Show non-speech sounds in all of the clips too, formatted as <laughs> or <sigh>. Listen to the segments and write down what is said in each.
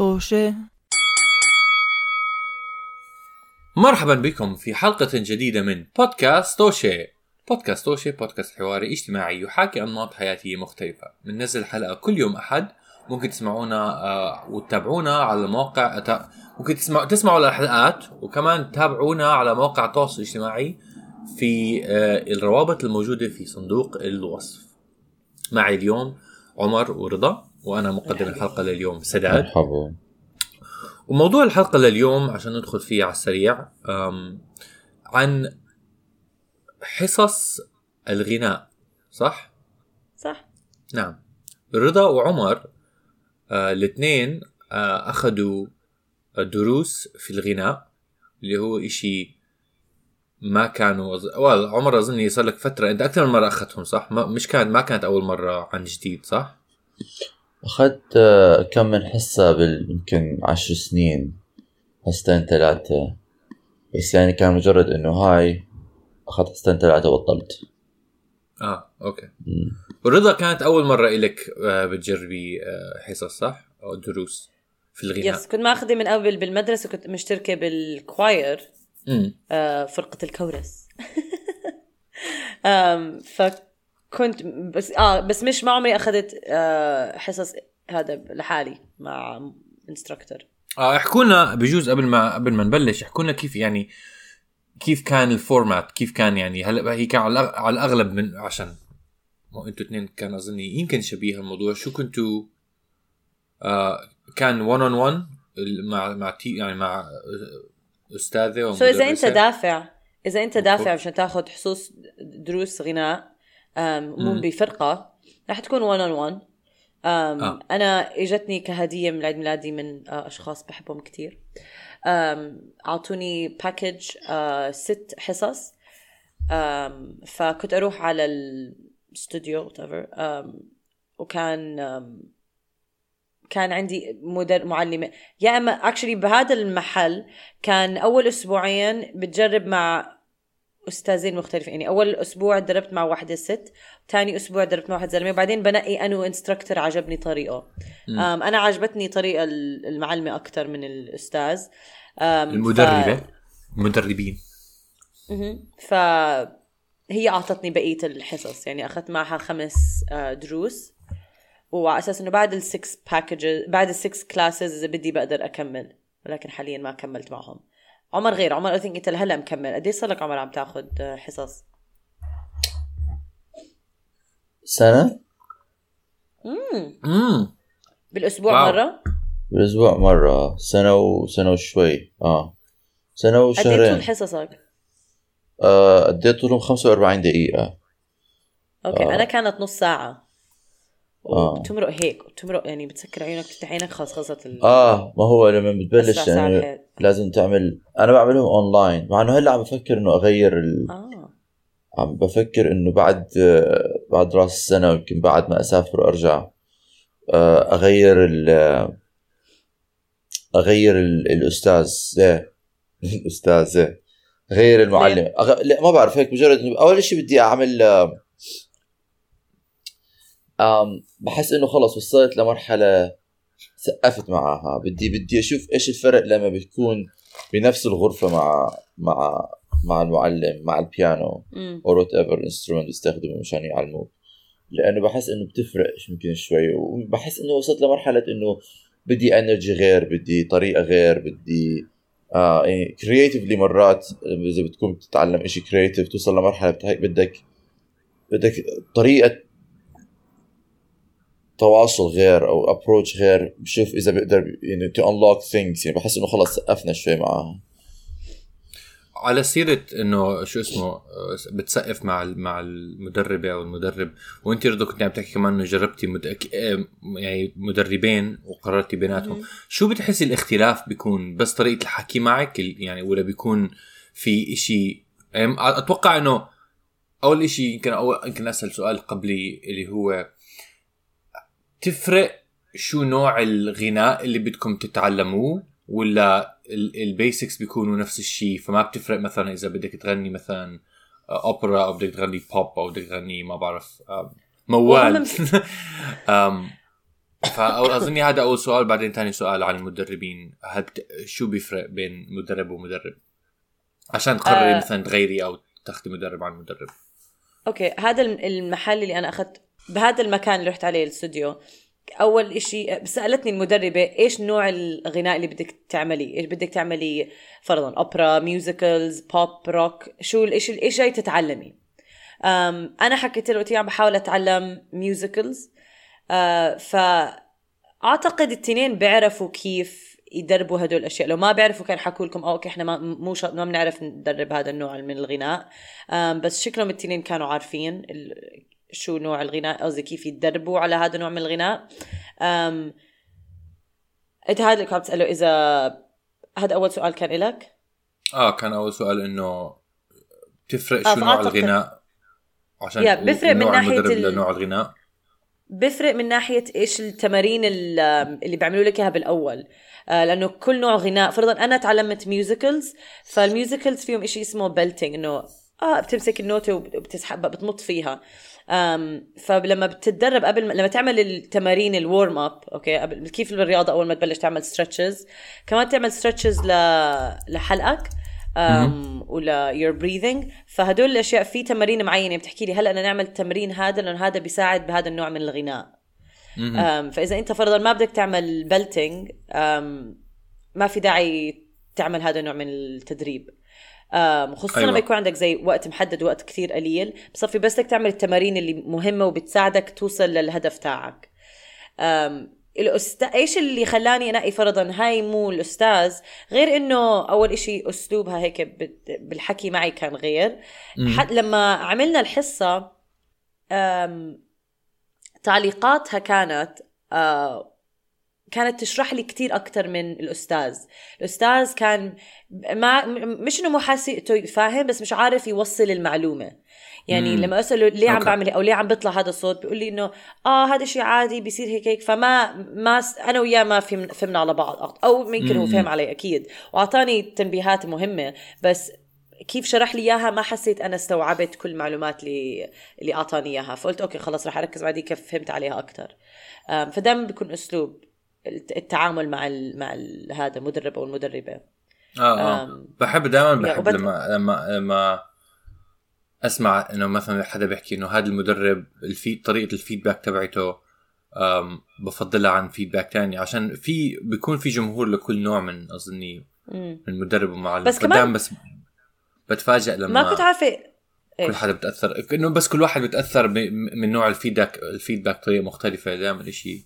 طوشة. مرحبا بكم في حلقة جديدة من بودكاست توشي بودكاست توشي بودكاست حواري اجتماعي يحاكي أنماط حياتية مختلفة. بننزل حلقة كل يوم أحد. ممكن تسمعونا آه وتتابعونا على موقع. ممكن تسمعوا تسمعوا الحلقات وكمان تتابعونا على موقع التواصل الاجتماعي في آه الروابط الموجودة في صندوق الوصف. معي اليوم عمر ورضا. وأنا مقدم الحلقة لليوم سداد مرحبا وموضوع الحلقة لليوم عشان ندخل فيه على السريع عن حصص الغناء صح؟ صح نعم رضا وعمر آه الاثنين آه أخذوا دروس في الغناء اللي هو إشي ما كانوا well, عمر أظن صار لك فترة أنت أكثر من مرة أخذتهم صح؟ ما مش كانت ما كانت أول مرة عن جديد صح؟ أخذت آه، كم من حصة بال يمكن عشر سنين حصتين ثلاثة. بس يعني كان مجرد إنه هاي أخذت حصتين ثلاثة بطلت آه okay. ورضا كانت أول مرة إلك آه بتجربي آه حصص صح؟ أو دروس في الغناء؟ yes كنت ماخذة من قبل بالمدرسة كنت مشتركة بال choir آه، فرقة الكورس. <laughs> آم، فكنت بس آه بس مش ما عمري أخذت آه، حصص هذا لحالي مع instructor آه احكوا لنا بجوز قبل ما قبل ما نبلش احكوا لنا كيف يعني كيف كان ال format كيف كان يعني هلا هي كان على الأغلب من عشان مو أنتوا اثنين كان أظني يمكن شبيه الموضوع شو كنتوا آه كان 1 on 1 مع مع تي يعني مع آه، أستاذة so إذا أنت؟ دافع إذا أنت دافع. عشان تاخذ حصص دروس غناء مو. بفرقة رح تكون 1 on 1 آه. أنا إجتني كهدية من عيد ميلادي من آه، أشخاص بحبهم كثير أعطوني package ست حصص. فكنت أروح على الاستوديو وكان كان عندي مدر معلمة. يا أما actually بهذا المحل كان أول أسبوعين بتجرب مع أستاذين مختلفين يعني أول أسبوع دربت مع واحدة ست ثاني أسبوع دربت مع واحد زلمة وبعدين بنقي أنو instructor عجبني طريقة. أنا عجبتني طريقة ال- المعلمة أكثر من الأستاذ. المدربه ف... المدربين. مهم. ف هي أعطتني بقية الحصص. يعني أخذت معها خمس آه، دروس. وعلى أساس إنه بعد ال six packages بعد ال six classes إذا بدي بقدر أكمل. ولكن حاليا ما كملت معهم. عمر غير عمر I think انت لهلا مكمل. قد إيش صار لك عمر عم تاخذ حصص؟ سنة؟ امم امم بالأسبوع wow. مرة؟ بالأسبوع مرة. سنة وسنة وشوي. آه. سنة قد إيه طول وشهرين. حصصك؟ آه قديت طولهم؟ 45 دقيقة. okay آه. أنا كانت نص ساعة. آه. وبتمرق هيك بتمرق يعني بتسكر عيونك تفتح عينك خلص خلصت ال... آه ما هو لما بتبلش يعني. لازم تعمل أنا بعملهم أونلاين مع إنه هلأ عم بفكر إنه أغير ال... آه عم بفكر إنه بعد بعد راس السنة يمكن بعد ما أسافر وأرجع آه، أغير ال أغير ال- الأستاذ إيه. <laughs> الأستاذ إيه. غير المعلم أغ... لأ ما بعرف هيك مجرد إنه أول شيء بدي أعمل آم، بحس إنه خلص وصلت لمرحلة سقفت معها بدي بدي أشوف إيش الفرق لما بتكون بنفس الغرفة مع مع مع المعلم مع البيانو أو whatever instrument بيستخدمه مشان يعلموك لأنه بحس إنه بتفرق يمكن شوي وبحس إنه وصلت لمرحلة إنه بدي energy غير بدي طريقة غير بدي آه يعني creatively مرات إذا بتكون بتتعلم شيء creative توصل لمرحلة بدك بدك طريقة تواصل غير أو approach غير بشوف إذا بقدر يعني to unlock things يعني بحس إنه خلص سقفنا شوي معها على سيرة إنه شو اسمه آه، بتسقف مع ال- مع المدربة أو المدرب. وأنت رضا كنت عم تحكي كمان إنه جربتي مد... آه، يعني مدربين وقررتي بيناتهم. شو بتحسي الاختلاف بيكون؟ بس طريقة الحكي معك ال- يعني ولا بيكون في إشي؟ يعني أتوقع إنه أول إشي يمكن اول يمكن أسأل سؤال قبلي اللي هو تفرق شو نوع الغناء اللي بدكم تتعلموه ولا ال basics بيكونوا نفس الشيء فما بتفرق مثلا إذا بدك تغني مثلا اوبرا أو بدك تغني بوب أو بدك تغني ما بعرف <laughs> آم، موال. فأظني هذا أول سؤال بعدين ثاني سؤال عن المدربين. هل بت... شو بيفرق بين مدرب ومدرب؟ عشان تقرري آه. مثلا تغيري أو تاخذي مدرب عن مدرب. okay هذا الم- المحل اللي أنا أخذت بهذا المكان اللي رحت عليه الاستوديو أول إشي سألتني المدربة إيش نوع الغناء اللي بدك تعملي إيش بدك تعملي فرضا اوبرا musicals pop rock شو الاشي إيش جاي تتعلمي. أنا حكيت له عم بحاول أتعلم musicals أه فأعتقد التنين بيعرفوا كيف يدربوا هدول الأشياء. لو ما بيعرفوا كان حكوا لكم أوكي إحنا ما مو شا... ما بنعرف ندرب هذا النوع من الغناء. بس شكلهم التنين كانوا عارفين. شو نوع الغناء قصدي كيف يتدربوا على هذا النوع من الغناء. أم... هذا اللي كنت تسأله إذا هذا أول سؤال كان لك آه كان أول سؤال إنه بتفرق آه، شو نوع فأعتقد- الغناء؟ عشان يا، بيفرق من نوع ناحية ال- لنوع الغناء. بفرق من ناحية إيش التمارين ال- اللي بيعملوا لك إياها بالأول. آه، لأنه كل نوع غناء فرضا أنا تعلمت musicals فال musicals فيهم شيء اسمه belting إنه آه بتمسك النوتة وبتسحب بتنط فيها. فلما بتتدرب قبل ما لما تعمل التمارين ال warm up okay قبل كيف بالرياضه أول ما تبلش تعمل stretches كمان تعمل stretches ل... لحلقك um, ولا your breathing. فهدول الأشياء في تمارين معينة. بتحكي لي هلا بدنا نعمل التمرين هذا لأنه هذا بيساعد بهذا النوع من الغناء. فإذا أنت فرضا ما بدك تعمل بلتنج ما في داعي تعمل هذا النوع من التدريب. خصوصا أيوة. لما يكون عندك زي وقت محدد وقت كثير قليل. بصفي بس بدك تعمل التمارين اللي مهمة وبتساعدك توصل للهدف تاعك. الأست... إيش اللي خلاني أنقي فرضا؟ هاي مو الأستاذ. غير إنه أول إشي أسلوبها هيك بالحكي معي كان غير. حد لما عملنا الحصة أم... تعليقاتها كانت آه كانت تشرح لي كتير أكتر من الأستاذ. الأستاذ كان ما مش إنه مو حاسته فاهم؟ بس مش عارف يوصل المعلومة. يعني مم. لما أسأله ليه عم. بعمل أو ليه عم بيطلع هذا الصوت بيقول لي إنه آه هذا شيء عادي بيصير هيك هيك. فما ما أنا وياه ما فهم فهمنا على بعض. أو يمكن هو. فهم علي أكيد. وأعطاني تنبيهات مهمة. بس كيف شرح لي إياها؟ ما حسيت أنا استوعبت كل المعلومات اللي اللي أعطاني إياها. فقلت okay خلص رح أركز بعدين كيف فهمت عليها أكثر فدائما بيكون أسلوب التعامل مع ال مع ال هذا المدرب أو المدربة آه أم، بحب دائما بحب وبد- لما لما لما أسمع إنه مثلا حدا بيحكي إنه هذا المدرب الفي طريقة ال feedback تبعته بفضلها عن فيدباك تاني عشان في بيكون في جمهور لكل نوع من أظني. من مدرب ومعلم بس كمان- بس بتفاجئ لما ما كنت عارفة كل؟ حدا بتأثر إنه بس كل واحد بتأثر من نوع الفيدباك الفيدباك بطريقة مختلفة دائما شيء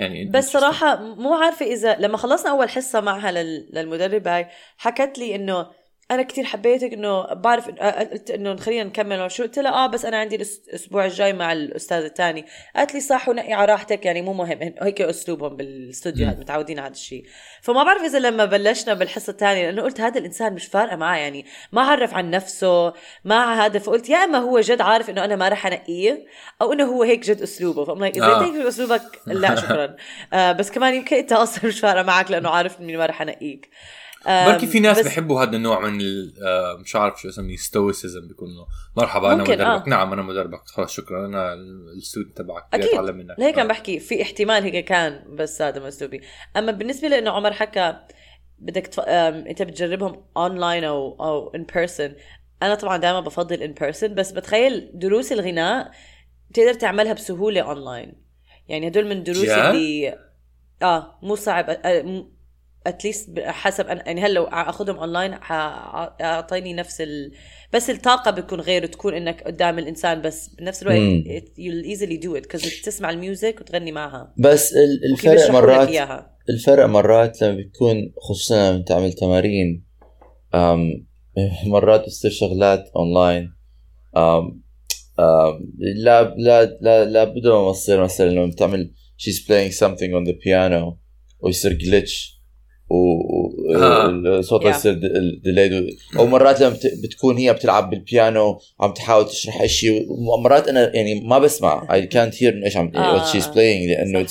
يعني بس. صراحة مو عارفة إذا لما خلصنا أول حصة معها لل- للمدربة هاي حكت لي إنه أنا كتير حبيتك إنه بعرف آه، قلت إنه خلينا نكمل شو. قلت لها آه بس أنا عندي الأسبوع الجاي مع الأستاذ الثاني قالت لي صح ونقي على راحتك يعني مو مهم هيك أسلوبهم بالاستوديو. هاد متعودين على هذا الشيء فما بعرف إذا لما بلشنا بالحصة الثانية لأنه قلت هذا الإنسان مش فارقة معاه يعني ما عرف عن نفسه ما هذا. فقلت يا إما هو جد عارف إنه أنا ما رح أنقيه أو إنه هو هيك جد أسلوبه. فأم like آه. أنت هيك أسلوبك لا شكرا. <laughs> آه بس كمان يمكن انت أصلا مش فارقة معك لأنه عارف إني ما رح أنقيك. بركي في ناس بس بحبوا هذا النوع من ال- آه، مش عارف شو اسميه stoicism بيكون إنه مرحبا أنا مدربك. آه. نعم أنا مدربك. خلاص شكرا. أنا ال student تبعك أكيد. اتعلم منك. لهيك آه. عم بحكي. في احتمال هيك كان بس هذا أسلوبه أما بالنسبة لإنه عمر حكى بدك تف... أنت بتجربهم اونلاين أو أو in person أنا طبعا دائما بفضل in person بس بتخيل دروس الغناء بتقدر تعملها بسهولة اونلاين يعني هدول من الدروس جد؟ اللي آه مو صعب. at least حسب أنا يعني هلأ لو أخذهم اونلاين أعطيني نفس ال... بس الطاقة بتكون غير تكون إنك قدام الإنسان بس. بنفس الوقت مم. it- you'll easily do it because تسمع ال music وتغني معها. بس الفرق مرات الفرق مرات لما بتكون خصوصا لما تعمل تمارين أم <laughs> مرات بتصير شغلات اونلاين أم أم لا لا لا لا بد ما تصير مثلا لما بتعمل she's playing something on the piano ويصير glitch آه. Yeah. يصير delayed أو مرات لما بت- بتكون هي بتلعب بالبيانو عم تحاول تشرح شيء ومرات أنا يعني ما بسمع. I can't hear إنه إيش عم آه. what she's playing لأنه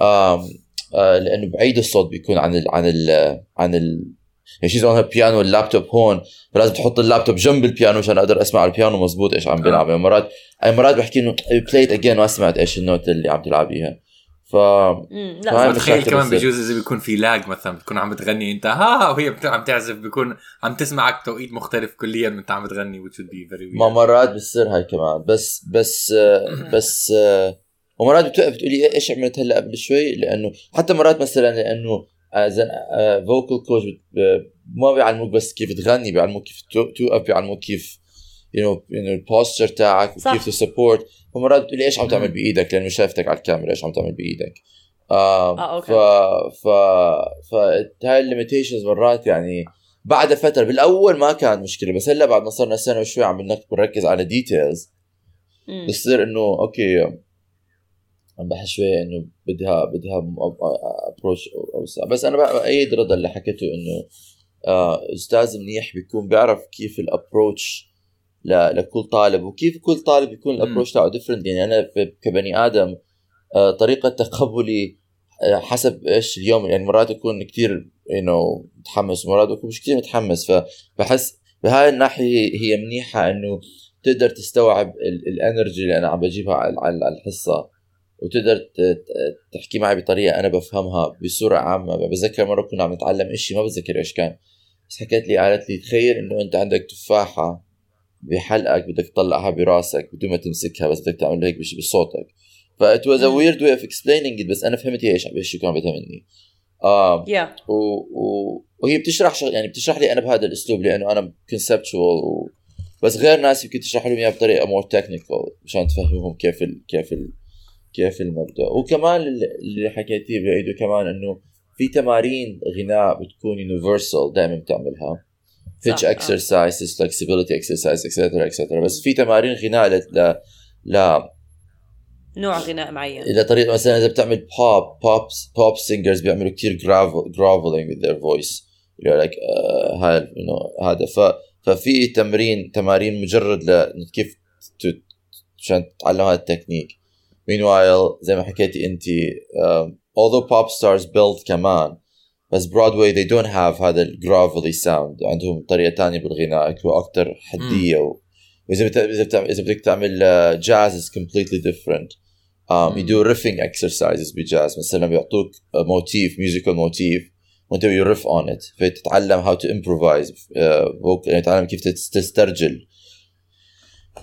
آه لأنه بعيد الصوت بيكون عن ال عن ال عن ال يعني she's on piano اللابتوب هون. فلازم تحط اللابتوب جنب البيانو عشان أقدر أسمع البيانو مزبوط إيش عم بيلعب. يعني مرات اي مرات بحكي إنه play it again ما سمعت إيش ال note اللي عم تلعبيها ف لا. بتخيل مشاكل كمان. بجوز إذا بيكون في lag مثلا بتكون عم بتغني أنت. ها وهي بت- عم تعزف بيكون عم تسمعك توقيت مختلف كليا من أنت عم بتغني which would be very ما weird. مرات بتصير هاي كمان. بس بس <coughs> بس آه، ومرات بتوقف بتقولي إيش عملت هلأ قبل شوي؟ لأنه حتى مرات مثلا لأنه vocal coach ما بيعلموك بس كيف تغني بيعلموك كيف تو- توقف بيعلموك كيف you know ال posture تاعك. وكيف ت support فمرات بتقولي إيش عم تعمل. بإيدك لأنه شايفتك على الكاميرا إيش عم تعمل بإيدك آه آه، أوكي. ف ف ف هاي ال limitations مرات يعني بعد فترة بالأول ما كان مشكلة بس هلأ بعد ما صرنا سنة وشوي عم بنركز على details. بصير إنه أوكي عم بحس شوي إنه بدها بدها approach أوسع بس أنا بأيد رضا اللي حكيته إنه آه أستاذ منيح بيكون بيعرف كيف ال approach لكل طالب. وكيف كل طالب يكون مم. ال approach تاعه different يعني أنا كبني آدم آه طريقة تقبلي آه، حسب إيش اليوم. يعني مرات اكون كثير انه متحمس ومرات اكون مش كثير متحمس. فبحس بهاي الناحية هي منيحة إنه تقدر تستوعب ال- ال energy اللي أنا عم بجيبها على الحصة. وتقدر تحكي معي بطريقة أنا بفهمها بصورة عامة. بتذكر مرة كنا عم نتعلم شيء ما بتذكر إيش كان. بس حكت لي قالت لي تخيل إنه أنت عندك تفاحة بحلقك بدك تطلعها براسك بدون ما تمسكها بس بدك تعمل هيك بش- بصوتك. ف it was a weird way of explaining it بس أنا فهمت هي إيش إيش كان بدها مني. آه يا و... و... وهي بتشرح شغ... يعني بتشرح لي أنا بهذا الأسلوب لأنه أنا conceptual و... بس غير ناس يمكن تشرح لهم اياها بطريقة more technical مشان تفهمهم كيف ال... كيف ال... كيف المبدأ. وكمان اللي- حكيتيه بعيده كمان إنه في تمارين غناء بتكون universal دائما بتعملها. Pitch آه. exercises flexibility exercise etc etc بس في تمارين غناء ل... ل... ل... نوع غناء معين. إلى طريقة مثلا إذا بتعمل pop pop pop singers بيعملوا كثير graveling with their voice. اللي هو like uh, هاي you know, هذا. ف ففي تمرين تمارين مجرد ل كيف ت- عشان تتعلم هذا التكنيك. Meanwhile زي ما حكيتي انت um, although pop stars build كمان بس Broadway they don't have هذا ال gravelly sound عندهم طريقة تانية بالغناء يكون أكثر حدية و... وإذا بت... إذا بتعمل إذا بدك تعمل jazz is completely different. Um, مم. you do riffing exercises بجاز. مثلا بيعطوك motif musical motif وأنت you riff on it. فتتعلم how to improvise uh, vocal- يعني تتعلم كيف تس- تسترجل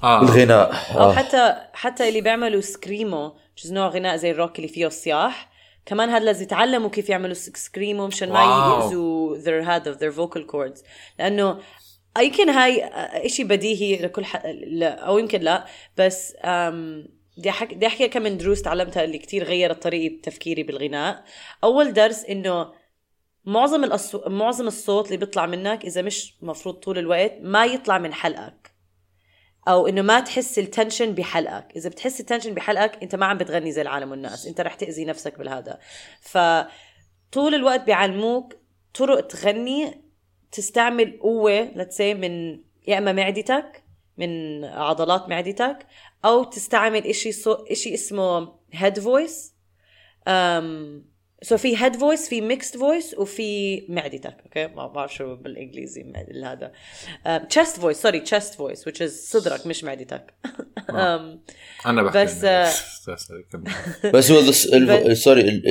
آه. الغناء. أو آه. حتى حتى اللي بيعملوا screamo جزء نوع غناء زي الروك اللي فيه الصياح كمان هذا لازم يتعلموا كيف يعملوا sc- screamo مشان ما واو. يأذوا their هذا their vocal cords. لأنه يمكن هاي إشي بديهي لكل ح... لا أو يمكن لا بس أم... بدي احكي بدي أحكي كم من دروس تعلمتها اللي كتير غيرت طريقة تفكيري بالغناء. أول درس إنه معظم الأصو... معظم الصوت اللي بيطلع منك إذا مش مفروض طول الوقت ما يطلع من حلقك. أو إنه ما تحس ال tension بحلقك. إذا بتحس ال tension بحلقك أنت ما عم بتغني زي العالم والناس. أنت رح تأذي نفسك بالهذا. فطول الوقت بيعلموك طرق تغني تستعمل قوة لتسي من يا إما معدتك من عضلات معدتك أو تستعمل إشي صو... إشي اسمه head voice so في head voice في mixed voice وفي معدتك أوكي ما بعرف شو بالإنجليزي هذا chest voice sorry chest voice which is صدرك مش معدتك <laughs> um, أنا بحكي بس، <laughs> كمل. <laughs> بس هو sorry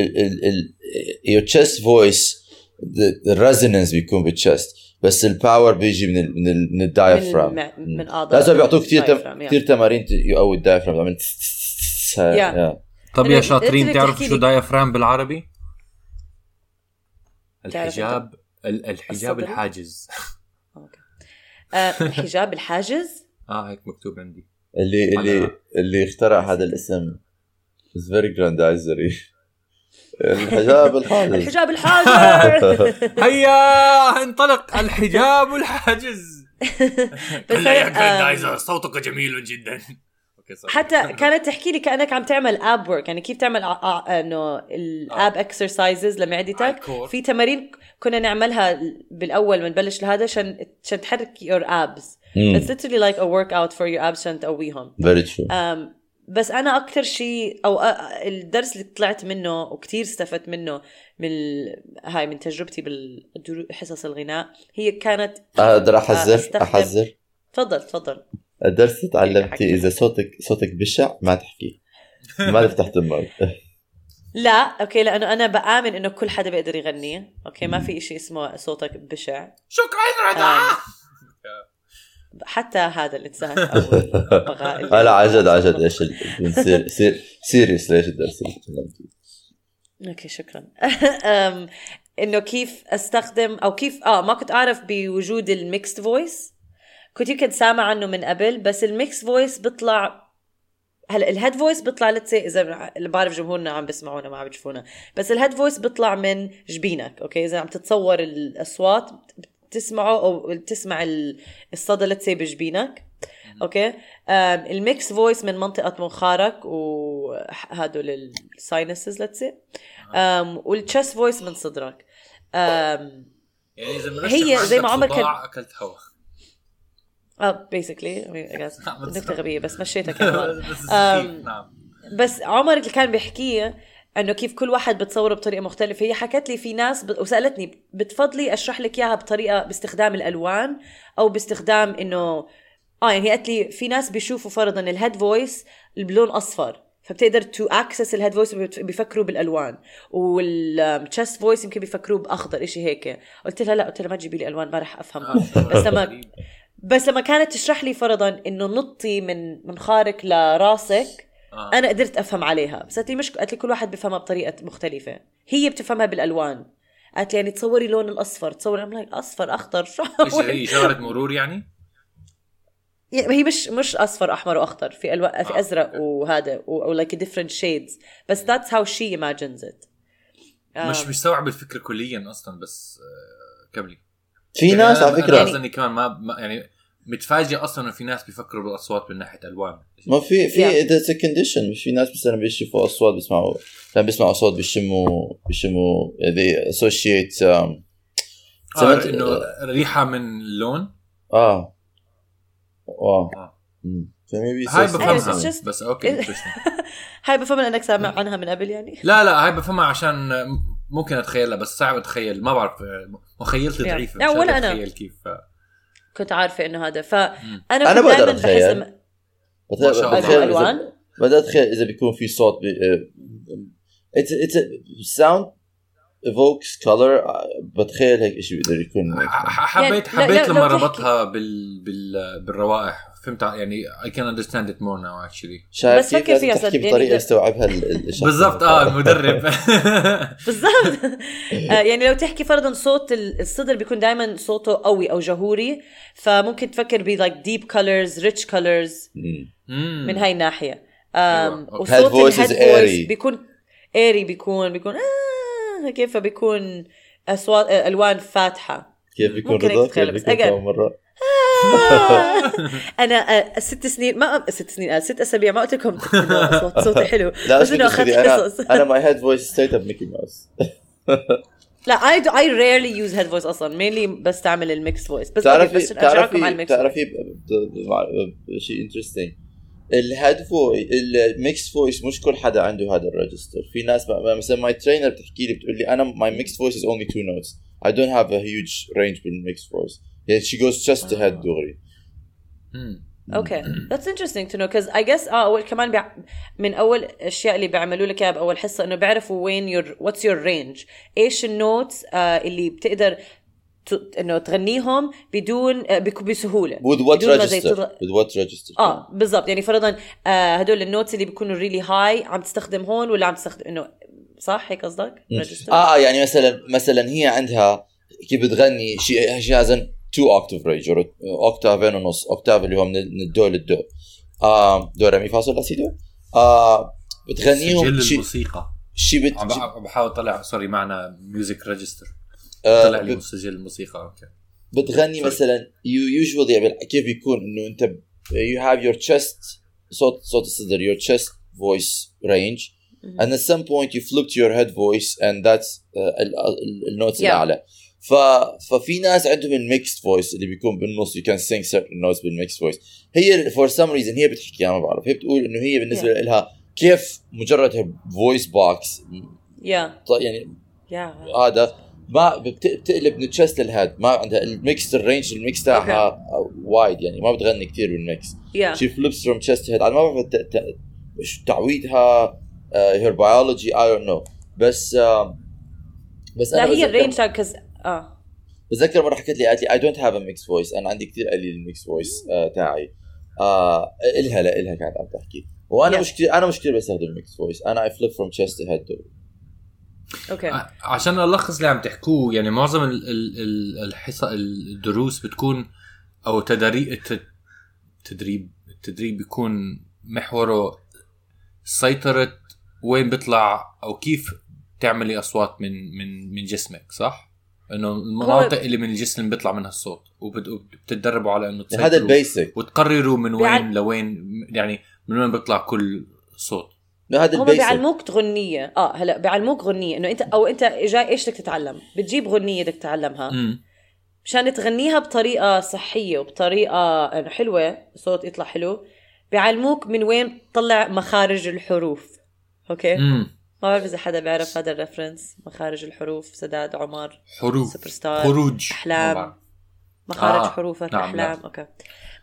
voice the, the resonance بيكون بال chest. بس ال power بيجي من ال من ال من ال diaphragm من, اعضاء لازم بيعطوك كثير. كثير تمارين يقوي ال diaphragm تعمل Yeah. طب يا شاطرين تعرفوا شو. diaphragm بالعربي؟ الحجاب ال- الحجاب؟ الحاجز. <laughs> أوكي. آه، حجاب الحاجز؟ <laughs> آه هيك مكتوب عندي. اللي اللي اللي اخترع هذا الاسم is very grandizery. الحجاب <laughs> الحاجز. الحجاب الحاجز. هيا انطلق. الحجاب الحاجز. بس آه، صوتك جميل جدا. Sorry. حتى <laughs> كانت تحكي لي كأنك عم تعمل ab work يعني كيف تعمل ع- إنه ال ab exercises لمعدتك. في تمارين كنا نعملها بالأول من نبلش لهذا عشان عشان تحرك your abs. مم. it's literally like a workout for your abs عشان تقويهم very true. أم بس أنا أكثر شيء أو أ- الدرس اللي طلعت منه وكتير استفدت منه من هاي من تجربتي بالحصص الغناء هي كانت أقدر أحذر؟ أحذر؟ تفضل تفضل. الدرس حكي. تعلمتي إذا صوتك صوتك بشع ما تحكي. ما تفتح تمك <laughs> لا أوكي لأنه أنا بآمن إنه كل حدا بيقدر يغني. أوكي ما في إشي اسمه صوتك بشع. شكرا رضا آم، حتى هذا الانسان أو الببغاء اللي- <laughs> لا عن جد عن جد. إيش ser- serious ليش الدرس اللي تكلمت فيه؟ أوكي شكرا. <laughs> إنه كيف أستخدم أو كيف آه ما كنت أعرف بوجود ال mixed voice كنت يمكن سامع عنه من قبل بس ال mix voice بيطلع هلا ال head voice بيطلع let's see إذا بعرف جمهورنا عم بيسمعونا ما عم بيشوفونا بس ال head voice بيطلع من جبينك okay إذا عم تتصور الأصوات بتسمعه أو بتسمع ال- الصدى let's say بجبينك okay ال mix voice من منطقة منخارك وهدول ال sinuses let's say وال chest voice من صدرك. يعني إذا هي زي ما عمر كان- كان أكلت هواء آه basically <laughs> نعم، نكتة غبية بس مشيتها <laughs> كمان. بس سخيف، نعم. بس عمر اللي كان بيحكيه إنه كيف كل واحد بتصوره بطريقة مختلفة. هي حكت لي في ناس ب... وسألتني بتفضلي أشرح لك إياها بطريقة باستخدام الألوان أو باستخدام انه آه يعني هي قالت لي في ناس بيشوفوا فرضا ال head voice بلون أصفر فبتقدر to access ال head voice بيفكروا بالألوان. وال chest voice يمكن بيفكروه بأخضر إشي هيك. قلت لها لا قلت لها ما تجيبي لي ألوان ما رح افهمها بس لما بس لما كانت تشرح لي فرضا إنه نطي من منخارك لراسك آه. أنا قدرت أفهم عليها. بس قالت لي مش قالت لي كل واحد بفهمها بطريقة مختلفة. هي بتفهمها بالألوان. قالت لي يعني تصوري لون الأصفر تصوري. I'm like أصفر أخضر شو هي؟ شجره مرور يعني؟ هي مش مش أصفر أحمر وأخضر. في الوان في آه، أزرق. وهذا أو like different shades. بس that's how she imagines it. مش آم، مستوعب الفكرة كليا أصلا بس آه، كملي في يعني ناس أنا- على فكره قصدي إني كمان ما ما- يعني متفاجئ أصلا إنه في ناس بيفكروا بالأصوات من ناحية ألوان. ما في في Yeah. that's condition مش في ناس مثلا بيشوفوا أصوات بيسمعوا لما بيسمعوا صوت بيشموا بيشموا they associate um, آه سمعت- إنه ريحة من اللون. آه. آه. آه. <laughs> هاي بفهمها بس okay. هاي بفهم إنك سامع عنها من قبل يعني. لا لا هاي بفهمها عشان ممكن أتخيلها بس صعب أتخيل ما بعرف مخيلتي. ضعيفه لا، مش ولا أنا. أتخيل كيف كنت عارفة إنه هذا فانا كنت بقدر دائما بحس أتخيل. لما- بتخيل- ما شاء الله. ألوان بدأت أتخيل إذا بيكون في صوت بي... it's it's sound evokes color آه، بتخيل هيك شيء بيقدر يكون حبيت حبيت لما ربطها بال بال بالروائح فهمت يعني I can understand it more now actually. شايف بس كيف فكر فيها صدقني بطريقة يستوعبها الشخص <laughs> بالضبط آه المدرب. <laughs> بالضبط. آه، يعني لو تحكي فرضا صوت ال- الصدر بيكون دائما صوته قوي أو جهوري فممكن تفكر ب like deep colors rich colors. من هاي الناحية. أيوة. وصوت voice is الهيد. بيكون ايري بيكون بيكون آه هيك فبيكون اصوات آه، ألوان فاتحة. كيف بيكون رضا؟ كيف بيكون مرة؟ أنا آه، ست سنين ما ست سنين آه، ست أسابيع ما قلت لكم صوتي حلو. <laughs> لا بس إنه أخذت حصص أنا my head voice straight up Mickey Mouse لا do, I rarely use head voice أصلا mainly بستعمل ال mix voice بس تعرفي تعرفي. تعرفي شيء interesting ال head voice ال mix voice مش كل حدا عنده هذا ال register في ناس مثلا my trainer بتحكي لي بتقول لي أنا my mix voice is only two notes I don't have a huge range بال mix voice يعني she goes just to head دغري. okay that's interesting to know because I guess آه أول كمان بيع... من أول الأشياء اللي بيعملوا لك إياها بأول حصة إنه بيعرفوا وين your what's your range. إيش ال notes آه اللي بتقدر ت... إنه تغنيهم بدون آه بك... بسهولة. With what بدون register تضغ... with what register آه بالضبط. يعني فرضا آه هدول ال notes اللي بيكونوا really high عم تستخدم هون ولا عم تستخدم إنه صح؟ هيك قصدك؟ register؟ آه يعني مثلا مثلا هي عندها كيف بتغني شيء she has an two octave range اوكتافين ونص octave اللي هو من الدو للدو آه دو ري مي فا صول لا سي دو آه بتغنيهم سجل شيء الموسيقى شيء بت عم بحاول اطلع sorry معنا music register طلع لي مسجل الموسيقى okay بتغني Sorry. مثلا you usually كيف بيكون انه انت you have your chest صوت صوت الصدر your chest voice range. And at some point you flip to your head voice and that's uh, ال- ال- ال notes Yeah. الاعلى ف... ففي ناس عندهم ال mixed voice اللي بيكون بالنص you can sing certain notes بال mixed voice. هي for some reason هي بتحكي أنا ما بعرف. هي بتقول إنه هي بالنسبة Yeah. لها كيف مجرد voice box يا يعني يا هذا ما بت- بتقلب من chest لل head ما عندها ال mix ال range ال mix تاعها wide يعني. ما بتغني كثير بال mix she flips from chest head أنا ما بعرف تعويدها her biology I don't know بس آه بس لا هي ال range تاع كز آه. بتذكر مرة حكت لي قالت لي I don't have a mix voice أنا عندي كثير قليل ال mix voice آه تاعي. آه إلها لا إلها كانت عم تحكي. وأنا Yeah. مش كثير أنا مش كثير بستخدم mix voice أنا I flip from chest head okay. عشان ألخص اللي عم تحكوه يعني معظم ال- ال- ال- الحصة الدروس بتكون أو تدريب الت- التدريب التدريب بيكون محوره سيطرة وين بيطلع أو كيف تعملي أصوات من من من جسمك صح؟ إنه المناطق اللي من الجسم اللي بيطلع منها الصوت وبت- وبتتدربوا على إنه هذا تسيطروا ال basic وتقرروا من وين لوين يعني من وين بيطلع كل صوت. هذا هم ال basic بيعلموك غنية. آه هلا بيعلموك غنية. إنه انت أو أنت جاي إيش بدك تتعلم؟ بتجيب غنية بدك تتعلمها. امم مشان تغنيها بطريقة صحية وبطريقة إنه حلوة صوت يطلع حلو بيعلموك من وين تطلع مخارج الحروف. أوكي؟ امم ما بعرف إذا حدا بيعرف هذا الريفرنس مخارج الحروف سداد عمر حروف. سوبر ستار خروج بعرف. مخارج آه، آه. حروفك نعم، أحلام. نعم. أوكي.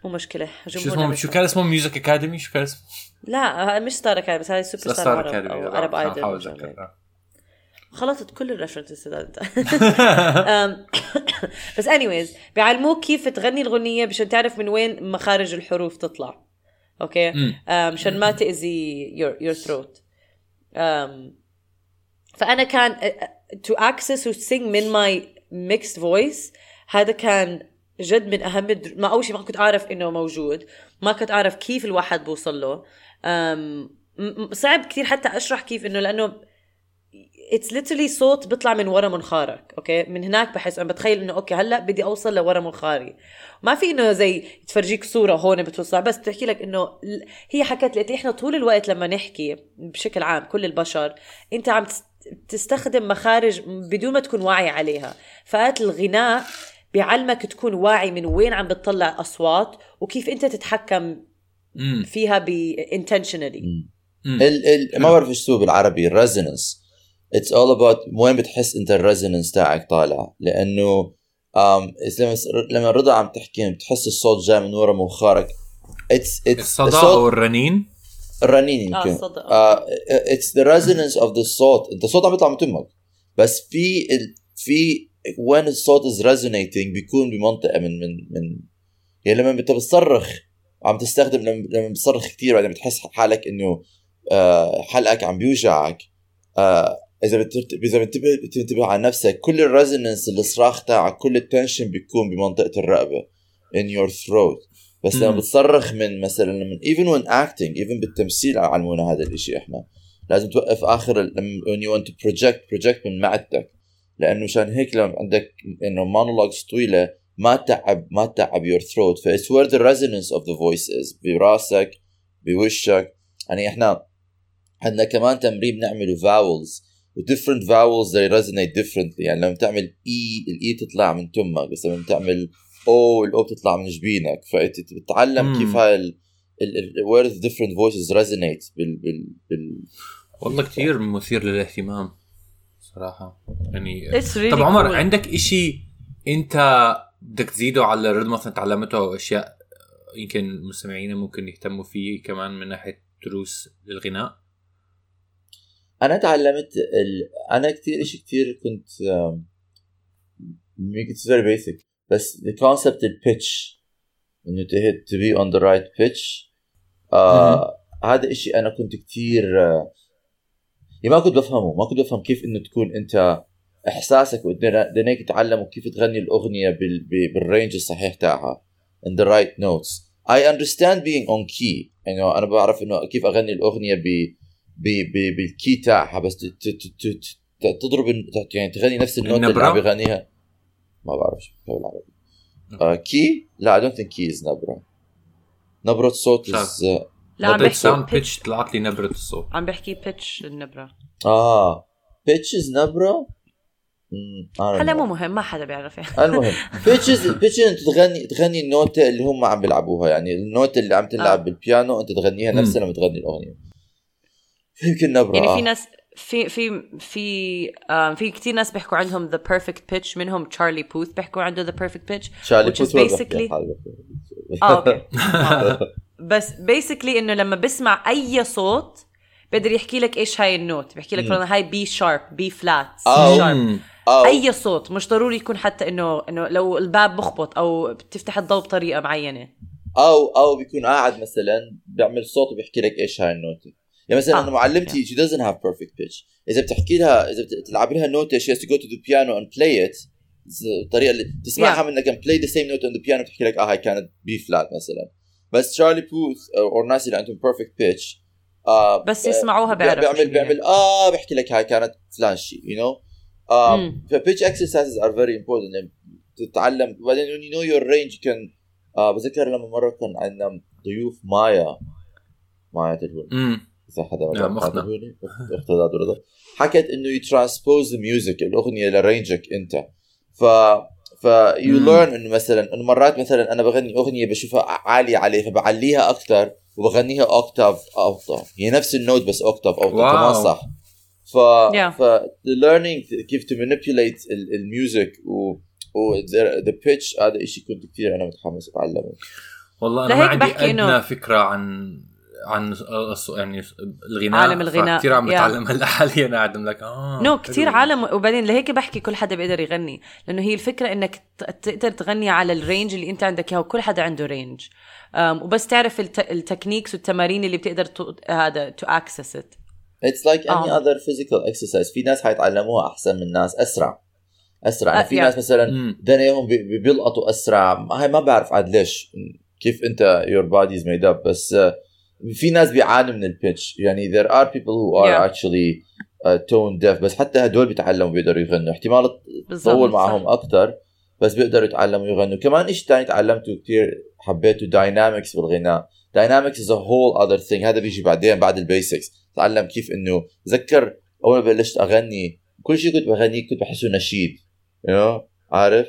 مو مشكلة. شو اسمه؟ شو. كان اسمه؟ ميوزك اكاديمي شو كان اسمه؟ لا مش ستار اكاديمي بس هاي سوبر ستار اكاديمي أو عرب ايدل خلطت كل ال references <laughs> انت <coughs> بس anyways بيعلموك كيف تغني الغنية مشان تعرف من وين مخارج الحروف تطلع. okay؟ مشان ما تأذي your, your throat. أم، فأنا كان to access و sing من my mixed voice هذا كان جد من أهم الدر... ما أول شيء ما كنت أعرف إنه موجود ما كنت أعرف كيف الواحد بوصل له. م- صعب كثير حتى أشرح كيف إنه لأنه it's literally صوت بيطلع من ورا منخارك أوكي؟ من هناك بحس أنا بتخيل إنه أوكي هلأ بدي أوصل لورا منخاري. ما في إنه زي تفرجيك صورة هون بتوصل بس بتحكي لك إنه هي حكت لي إحنا طول الوقت لما نحكي بشكل عام كل البشر أنت عم تس- تستخدم مخارج بدون ما تكون واعي عليها. فقالت الغناء بيعلمك تكون واعي من وين عم بتطلع أصوات وكيف أنت تتحكم فيها ب intentionally. ال ال ما بعرف إيش بالعربي ال resonance it's all about وين بتحس انت ال resonance تاعك طالع. لأنه ام لما لما رضا عم تحكي بتحس الصوت جاي من ورا منخارك it's it's الصدى أو الرنين؟ الرنين آه يمكن. صدق it's the resonance of the صوت. انت الصوت عم بيطلع من تمك. بس في ال في وين الصوت is resonating بيكون بمنطقة من من من يعني لما انت بتصرخ عم تستخدم لما لما بتصرخ كثير بعدين بتحس حالك إنه آه، حلقك عم بيوجعك. آه، إذا بترت- إذا بتنتبه بتنتبه على نفسك كل ال resonance الصراخ تاعك كل ال tension بيكون بمنطقة الرقبة in your throat. بس لما. بتصرخ من مثلا من even when acting even بالتمثيل علمونا هذا الإشي إحنا. لازم توقف آخر لما when you want to project project من معدتك. لأنه مشان هيك لما عندك إنه monologues طويلة ما تعب ما تعب your throat. ف it's where the resonance of the voice is. براسك بوشك. يعني إحنا عندنا كمان تمرين بنعمله vowels. و different vowels they resonate differently يعني لما تعمل E ال E تطلع من تمك بس لما تعمل O ال O بتطلع من جبينك فأنت بتتعلم مم. كيف هاي where the different voices resonate بال بال بال والله كثير مثير للاهتمام صراحة يعني really طب عمر cool. عندك إشي أنت بدك تزيده على الرد مثلا تعلمته أو أشياء يمكن مستمعينا ممكن يهتموا فيه كمان من ناحية دروس للغناء أنا تعلمت ال... أنا كثير إشي كثير كنت it's very basic بس the concept البيتش إنه hit to be on the right pitch آه هذا إشي أنا كنت كثير آه يعني ما كنت بفهمه ما كنت بفهم كيف إنه تكون أنت إحساسك ودنيك تتعلم كيف تغني الأغنية بال... بال range الصحيح تاعها in the right notes. I understand being on key يعني أنا بعرف إنه كيف أغني الأغنية ب بال key تاعها بس ت- ت- ت- ت- ت- تضرب يعني تغني نفس ال note اللي؟ عم بيغنيها ما بعرف شو بالعربي آه key؟ لا I don't think key is نبرة. نبرة صوت is لا عم نبرة بحكي sound. pitch طلعت لي نبرة الصوت. عم بحكي pitch النبرة. آه. pitch is نبرة؟ هلا. مو مهم ما حدا بيعرف يعني. المهم pitches pitches انت تغني تغني النوتة اللي هم عم بيلعبوها. يعني النوتة اللي عم تلعب آه. بالبيانو أنت تغنيها. نفسها لما تغني الأغنية. يمكن نبرة يعني آه. في ناس في في في آم، في كثير ناس بيحكوا عندهم the perfect pitch منهم تشارلي بوث بيحكوا عنده the perfect pitch شارلي which is بوث basically-. آه أوكي <laughs> آه. بس basically إنه لما بسمع أي صوت بيقدر يحكي لك إيش هاي ال note بيحكي لك فرضاً هاي B sharp B flat C sharp. أو أي صوت مش ضروري يكون حتى انه إنه لو الباب بخبط أو بتفتح الضوء بطريقة معينة أو أو بيكون قاعد مثلا بيعمل صوت وبيحكي لك إيش هاي النوتة يعني مثلا آه. أنا معلمتي she doesn't have perfect pitch إذا بتحكي لها إذا بتلعب لها نوتة she has to go to the piano and play it الطريقة اللي تسمعها Yeah. منك and play the same note on the piano بتحكي لك آه هاي كانت B flat مثلا بس تشارلي بوث أو الناس اللي عندهم perfect pitch آه بس يسمعوها بي- بيعرفوا بيعمل. بيعمل آه بيحكي لك هاي كانت فلان شيء you know آه مم. ف pitch exercises are very important لأن تتعلم وبعدين when you know your range you can آه بذكر لما مرة كان عندنا ضيوف مايا مايا تدور اذا حدا نعم، رضا حكت إنه transpose the music الأغنية ل range ك أنت. ف ف مم. learn إنه مثلا إنه مرات مثلا أنا بغني أغنية بشوفها عالية عليه فبعليها أكثر وبغنيها octave اوطى هي نفس ال note بس octave اوطى واو. كمان صح. ف Yeah. ف the learning كيف to manipulate ال- ال music و و the, the pitch هذا شيء كنت كثير أنا متحمس أتعلمه. والله أنا ما لهيك عندي أدنى فكرة عن عن الص- يعني الغناء عالم الغناء. كثير عم. بتعلم <laughs> هلا حاليا قاعد لك آه no. كثير عالم وبعدين لهيك بحكي كل حدا بيقدر يغني لأنه هي الفكرة إنك ت- تقدر تغني على ال range اللي أنت عندك اياه وكل حدا عنده range وبس تعرف الت... ال techniques والتمارين اللي بتقدر. هذا to access it It's like any آه. other physical exercise في ناس حيتعلموها أحسن من ناس أسرع أسرع يعني آه، في yeah. ناس مثلا. دنيهم بي- بي- بيلقطوا أسرع هاي ما بعرف عاد ليش كيف أنت your body is made up بس آه، في ناس بيعانوا من ال pitch يعني there are people who are Yeah. actually uh, tone deaf. بس حتى هدول بيتعلموا بيقدروا يغنوا. احتمال تطول. معهم أكثر بس بيقدروا يتعلموا يغنوا. كمان شيء ثاني تعلمته كثير حبيته؟ dynamics بالغناء. dynamics is a whole other thing. هذا بيجي بعدين بعد ال basics تعلم كيف إنه تذكر أول ما بلشت أغني كل شيء كنت بغنيه كنت بحسه نشيد. You know عارف؟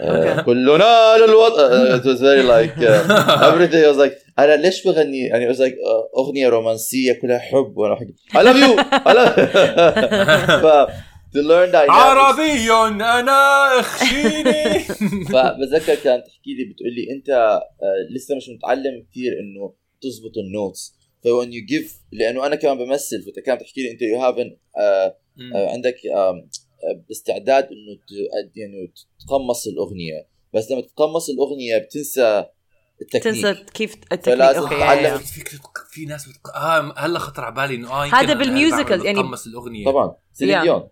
آه،. كلنا للوطن it was very like uh, <laughs> everything was like أنا ليش بغني؟ يعني like uh, أغنية رومانسية كلها حب وأنا بحكي I love you. I love <laughs> ف to learn dynamics عربي أنا أخشيني. <laughs> فبتذكر كانت تحكي لي بتقول لي أنت آه، لسه مش متعلم كثير إنه تزبط ال notes. ف when you give لأنه أنا كمان بمثل فكانت تحكي لي أنت you have عندك آم، آه، استعداد إنه يعني تقمص الأغنية. بس لما تتقمص الأغنية بتنسى التكنيك. تنسى كيف التكنيك. فلازم okay يا. فكرة في ناس بتق... آه هلا خطر على بالي إنه آه يمكن هذا بال musical، يعني- الأغنية. طبعا. سيلين. ديون.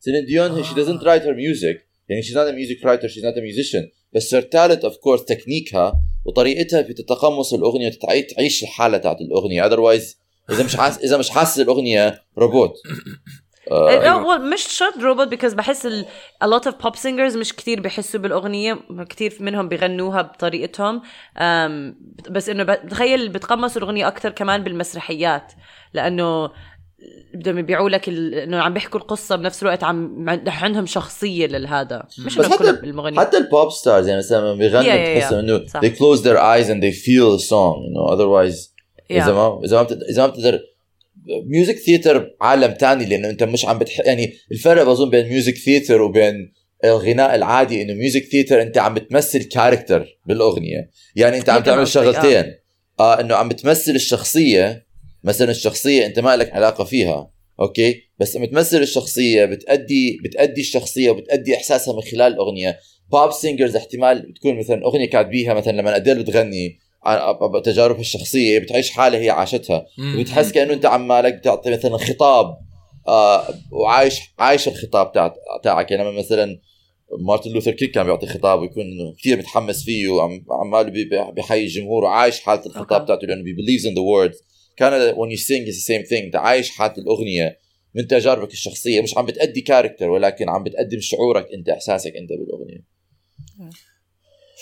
سيلين ديون she آه. doesn't write her music. يعني she's not a music writer she's not a musician. بس her talent of course تكنيكها وطريقتها في تتقمص الأغنية وتعيش تعيش الحالة تاعت الأغنية. Otherwise إذا مش حاس إذا مش حاسس الأغنية روبوت آه، <laughs> أيوة. well, مش شرط روبوت because بحس ال a lot of pop singers مش كتير بيحسوا بالأغنية كتير منهم بيغنوها بطريقتهم أم بس إنه بتخيل بتقمصوا الأغنية أكثر كمان بالمسرحيات لأنه بدهم يبيعوا لك ال- إنه عم بيحكوا القصة بنفس الوقت عم عندهم شخصية للهذا مش بس حتى كل المغنيين حتى ال pop stars يعني مثلا لما بيغنوا بتحس. إنه they close their eyes and they feel the song you know otherwise إذا Yeah. إذا ما إذا ما بتقدر music theater عالم تاني لأنه أنت مش عم بتح... يعني الفرق بظن بين music theater وبين الغناء العادي إنه music theater أنت عم بتمثل character بالأغنية. يعني أنت عم تعمل آه. شغلتين. آه إنه عم بتمثل الشخصية مثلا الشخصية أنت ما لك علاقة فيها okay؟ بس لما تمثل الشخصية بتأدي بتأدي الشخصية وبتأدي إحساسها من خلال الأغنية. pop singers احتمال بتكون مثلا أغنية كاتبيها مثلا لما اديل بتغني. تجاربها الشخصية بتعيش حالة هي عاشتها. مم. وبتحس كأنه أنت عمالك بتعطي مثلا خطاب آه وعايش عايش الخطاب تاعك. يعني لما مثلا مارتن لوثر كينج كان بيعطي خطاب ويكون كثير متحمس فيه وعمال بيحيي الجمهور وعايش حالة الخطاب. تاعته لأنه بي believes in the words. كان when you sing is the same thing. أنت عايش حالة الأغنية من تجاربك الشخصية. مش عم بتأدي character ولكن عم بتقدم شعورك أنت إحساسك أنت بالأغنية.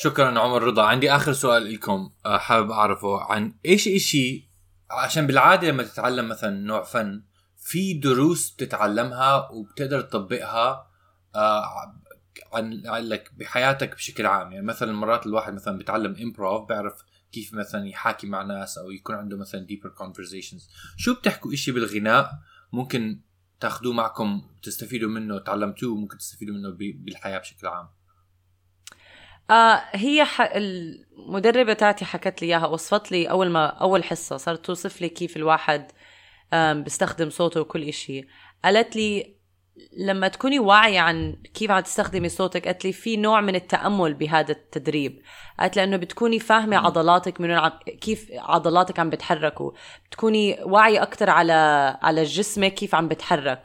شكرا عمر رضا. عندي آخر سؤال لكم آه، حابب أعرفه عن إيش إشي عشان بالعادة لما تتعلم مثلا نوع فن في دروس بتتعلمها وبتقدر تطبقها آه، عن لك بحياتك بشكل عام. يعني مثلا مرات الواحد مثلا بيتعلم امبروف بيعرف كيف مثلا يحاكي مع ناس أو يكون عنده مثلا deeper conversations. شو بتحكوا إشي بالغناء ممكن تاخذوه معكم تستفيدوا منه تعلمتوه ممكن تستفيدوا منه بالحياة بشكل عام؟ آه هي ح... المدربة تاعتي حكت لي إياها وصفت لي أول ما أول حصة صارت توصف لي كيف الواحد أم، بستخدم صوته وكل إشي. قالت لي لما تكوني واعية عن كيف عم تستخدمي صوتك قالت لي في نوع من التأمل بهذا التدريب. قالت لأنه بتكوني فاهمة عضلاتك من كيف عضلاتك عم بتحركوا. بتكوني واعية أكتر على على جسمك كيف عم بتحرك.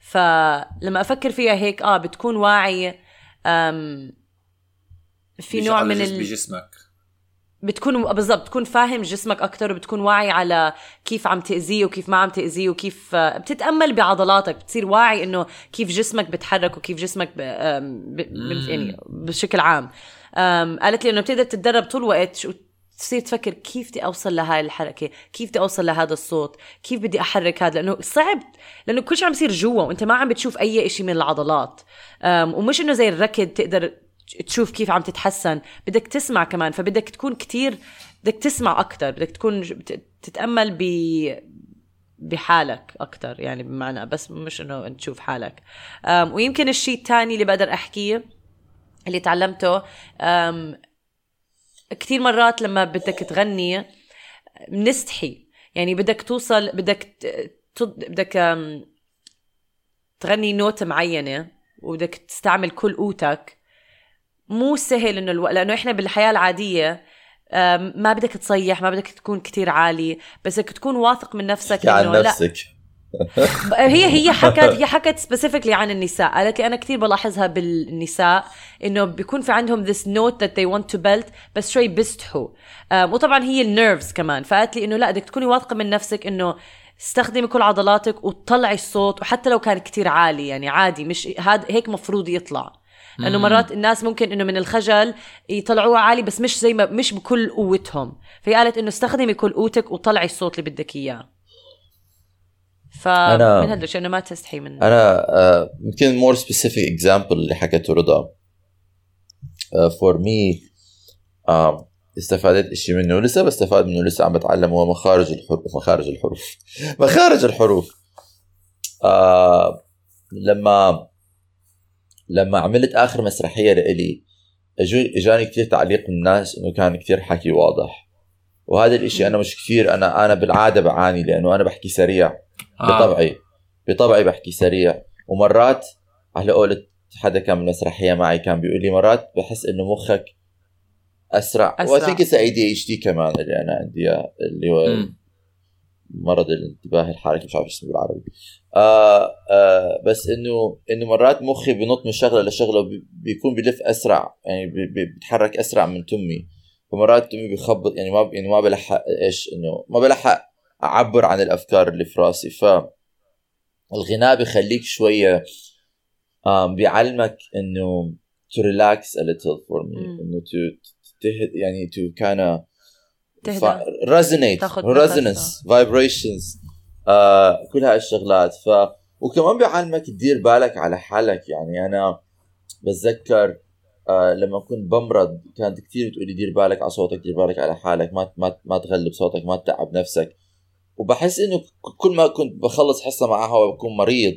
فلما أفكر فيها هيك آه بتكون واعي أم في نوع من ال... بجسمك. بتكون بالضبط بتكون فاهم جسمك أكثر وبتكون واعي على كيف عم تأذيه وكيف ما عم تأذيه وكيف آه، بتتأمل بعضلاتك بتصير واعي إنه كيف جسمك بتحرك وكيف جسمك ب... ب... ب- يعني بشكل عام. قالت لي إنه بتقدر تتدرب طول الوقت تصير تفكر كيف بدي أوصل لهاي الحركة كيف بدي أوصل لهذا الصوت كيف بدي أحرك هذا لأنه صعب لأنه كل شيء عم بيصير جوا وأنت ما عم بتشوف أي شيء من العضلات. ومش إنه زي الركض تقدر تشوف كيف عم تتحسن. بدك تسمع كمان فبدك تكون كتير بدك تسمع أكتر بدك تكون تتأمل ب بحالك أكتر يعني بمعنى بس مش إنه تشوف حالك. ويمكن الشيء الثاني اللي بقدر أحكيه اللي تعلمته كثير مرات لما بدك تغني بنستحي يعني بدك توصل بدك بدك تغني note معينة وبدك تستعمل كل قوتك مو سهل إنه ألو... لأنه إحنا بالحياة العادية ما بدك تصيح ما بدك تكون كتير عالي بس بدك تكون واثق من نفسك عن إنه لا. نفسك. هي هي <laughs> حكت هي حكت specifically عن النساء. قالت لي أنا كثير بلاحظها بالنساء إنه بيكون في عندهم this note that they want to belt بس شوي بيستحوا. أم، وطبعا هي ال nerves كمان. فقالت لي إنه لا بدك تكوني واثقة من نفسك إنه استخدمي كل عضلاتك وتطلعي الصوت وحتى لو كان كتير عالي يعني عادي مش هذا هيك مفروض يطلع. لأنه. مرات الناس ممكن إنه من الخجل يطلعوها عالي بس مش زي ما مش بكل قوتهم. فهي قالت إنه استخدمي كل قوتك وطلعي الصوت اللي بدك إياه. فمن هذا الشيء انه ما تستحي من أنا آه، يمكن more specific example اللي حكته رضا. فور مي استفادت إشي منه ولسه بستفاد منه لسه عم بتعلم هو مخارج الحروف مخارج الحروف. <laughs> مخارج الحروف. آه لما لما عملت آخر مسرحية لإلي إجاني كثير تعليق من الناس إنه كان كثير حكي واضح. وهذا الإشي أنا مش كثير أنا أنا بالعادة بعاني لأنه أنا بحكي سريع. بطبعي بطبعي بحكي سريع. ومرات على قولة حدا كان من مسرحية معي كان بيقول لي مرات بحس إنه مخك أسرع. أسرع. it's ADHD كمان اللي أنا عندي اللي هو. مرض الانتباه الحركي مش عارف اسمه بالعربي. آه آه بس إنه إنه مرات مخي بنط من شغلة لشغلة بيكون بلف أسرع يعني بي- بي- بيتحرك أسرع من تمي. فمرات تمي بيخبط يعني ما يعني ما بلحق إيش إنه ما بلحق أعبر عن الأفكار اللي في راسي. ف الغناء بيخليك شوية بيعلمك إنه to relax a little for me مم. إنه to تهد يعني to kind of تهدى. resonance vibrations آه كل هاي الشغلات ف وكمان بيعلمك تدير بالك على حالك يعني أنا بتذكر آه لما كنت بمرض كانت كثير بتقولي دير بالك على صوتك دير بالك على حالك ما ما ما تغلب صوتك ما تتعب نفسك وبحس إنه كل ما كنت بخلص حصة معها وبكون مريض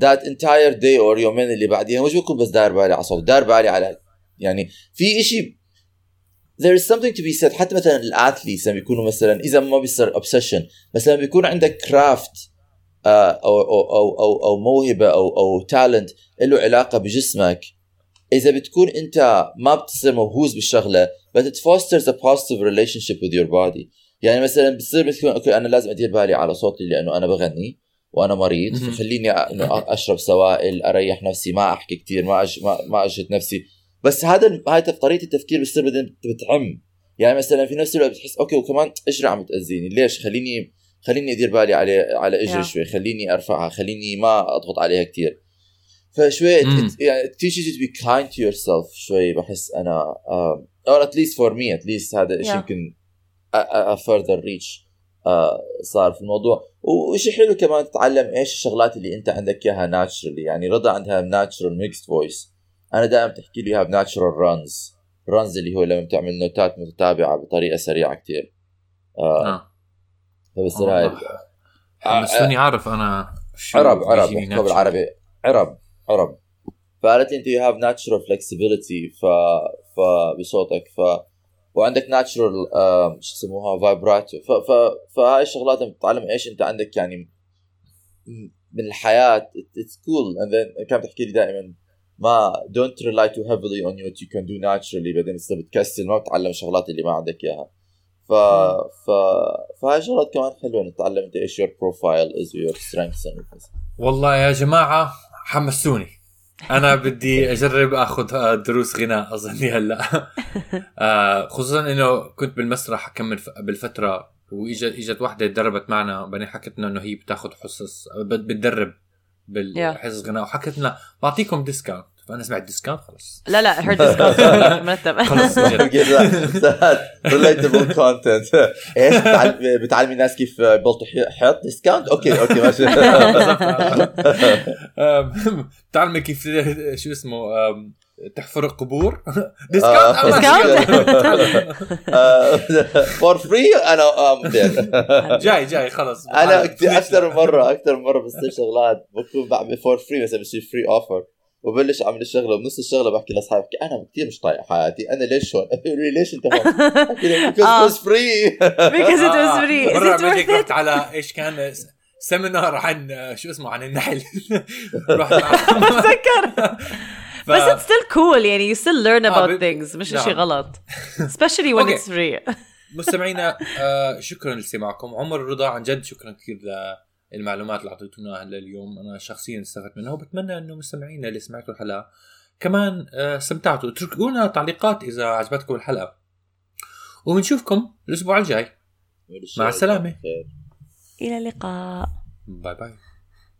that entire day or يومين اللي بعديها مش بكون بس داير بالي على صوت داير بالي على يعني في إشي there is something to be said حتى مثلا ال athletes لما بيكونوا مثلا إذا ما بيصير obsession بس لما بيكون عندك craft أو أو أو أو, أو موهبة أو أو talent له علاقة بجسمك إذا بتكون أنت ما بتصير موهوس بالشغلة but it fosters a positive relationship with your body يعني مثلا بتصير بتكون okay أنا لازم أدير بالي على صوتي لأنه أنا بغني وأنا مريض. فخليني أشرب سوائل أريح نفسي ما أحكي كثير ما أج... ما, ما أجهد نفسي بس هذا هاي طريقة التفكير بتصير بعدين بتعم. يعني مثلا في نفس الوقت بتحس okay وكمان اجري عم تأذيني؟ ليش؟ خليني خليني أدير بالي على على إجري Yeah. شوي خليني أرفعها خليني ما أضغط عليها كثير فشوي يعني teaches you to be kind to yourself شوي بحس أنا or at least for me at least هذا الشيء Yeah. يمكن reach uh, صار في الموضوع. وشيء حلو كمان تتعلم إيش الشغلات اللي أنت عندك إياها naturally يعني رضا عندها natural mixed voice أنا دائما بتحكي لي إياها ب natural runs. runs اللي هو لما بتعمل نوتات متتابعة بطريقة سريعة كتير. آه. آه. فبصير هاي حمستني أعرف أنا عرب عرب. بالعربي. عرب عرب. فقالت لي أنت you have natural flexibility ف ف بصوتك. ف وعندك natural شو يسموها vibrato فهاي الشغلات بتتعلم إيش أنت عندك يعني من الحياة it's cool cool. كانت بتحكي لي دائما ما don't rely too heavily on what you can do naturally بعدين اذا بتكسل ما بتعلم الشغلات اللي ما عندك إياها. ف ف فهاي شغلات كمان حلوة نتعلم إنت إيش your profile is your strengths والله يا جماعة حمسوني أنا <laughs> بدي أجرب آخذ دروس غناء أظني هلأ. <laughs> آه، خصوصا إنه كنت بالمسرح أكمل بالفترة واجت إجت وحدة تدربت معنا بعدين حكت لنا إنه هي بتاخذ حصص بتدرب. بالحصص غناء وحكت لنا بعطيكم discount فأنا سمعت discount خلص. لا لا هير discount <laughs> مرتب. خلص. <laughs> <laughs> relatable content إيش بتعلمي الناس كيف يبلطوا حيط؟ discount okay okay ماشي. بتعلمي كيف شو اسمه تحفر قبور ديسكاونت فور فري أنا <laughs> جاي جاي خلص أنا أكثر من مرة أكثر مرة بصير شغلات. بكون بعمل for free مثلا بصير free offer وبلش أعمل الشغلة. بنص الشغلة بحكي لأصحابي بحكي أنا كثير مش طايق حياتي. أنا ليش هون؟ ليش انت هون؟ بحكي because it was <laughs> free. <laughs> Because it was free. مرة بدك رحت على إيش كان سيمينار عن شو اسمه عن النحل. رحت بتذكر بس it's still cool يعني you still learn about things مش شيء غلط. Especially when <laughs> it's free <laughs> مستمعينا شكرا لاستماعكم عمر رضا عن جد شكرا كثير المعلومات اللي أعطيتونا لليوم أنا شخصيا استفدت منها وبتمنى إنه مستمعينا اللي سمعتوا الحلقة كمان آه، استمتعتوا. اتركوا لنا تعليقات إذا عجبتكم الحلقة. وبنشوفكم الأسبوع الجاي. مع السلامة. إلى اللقاء. باي باي.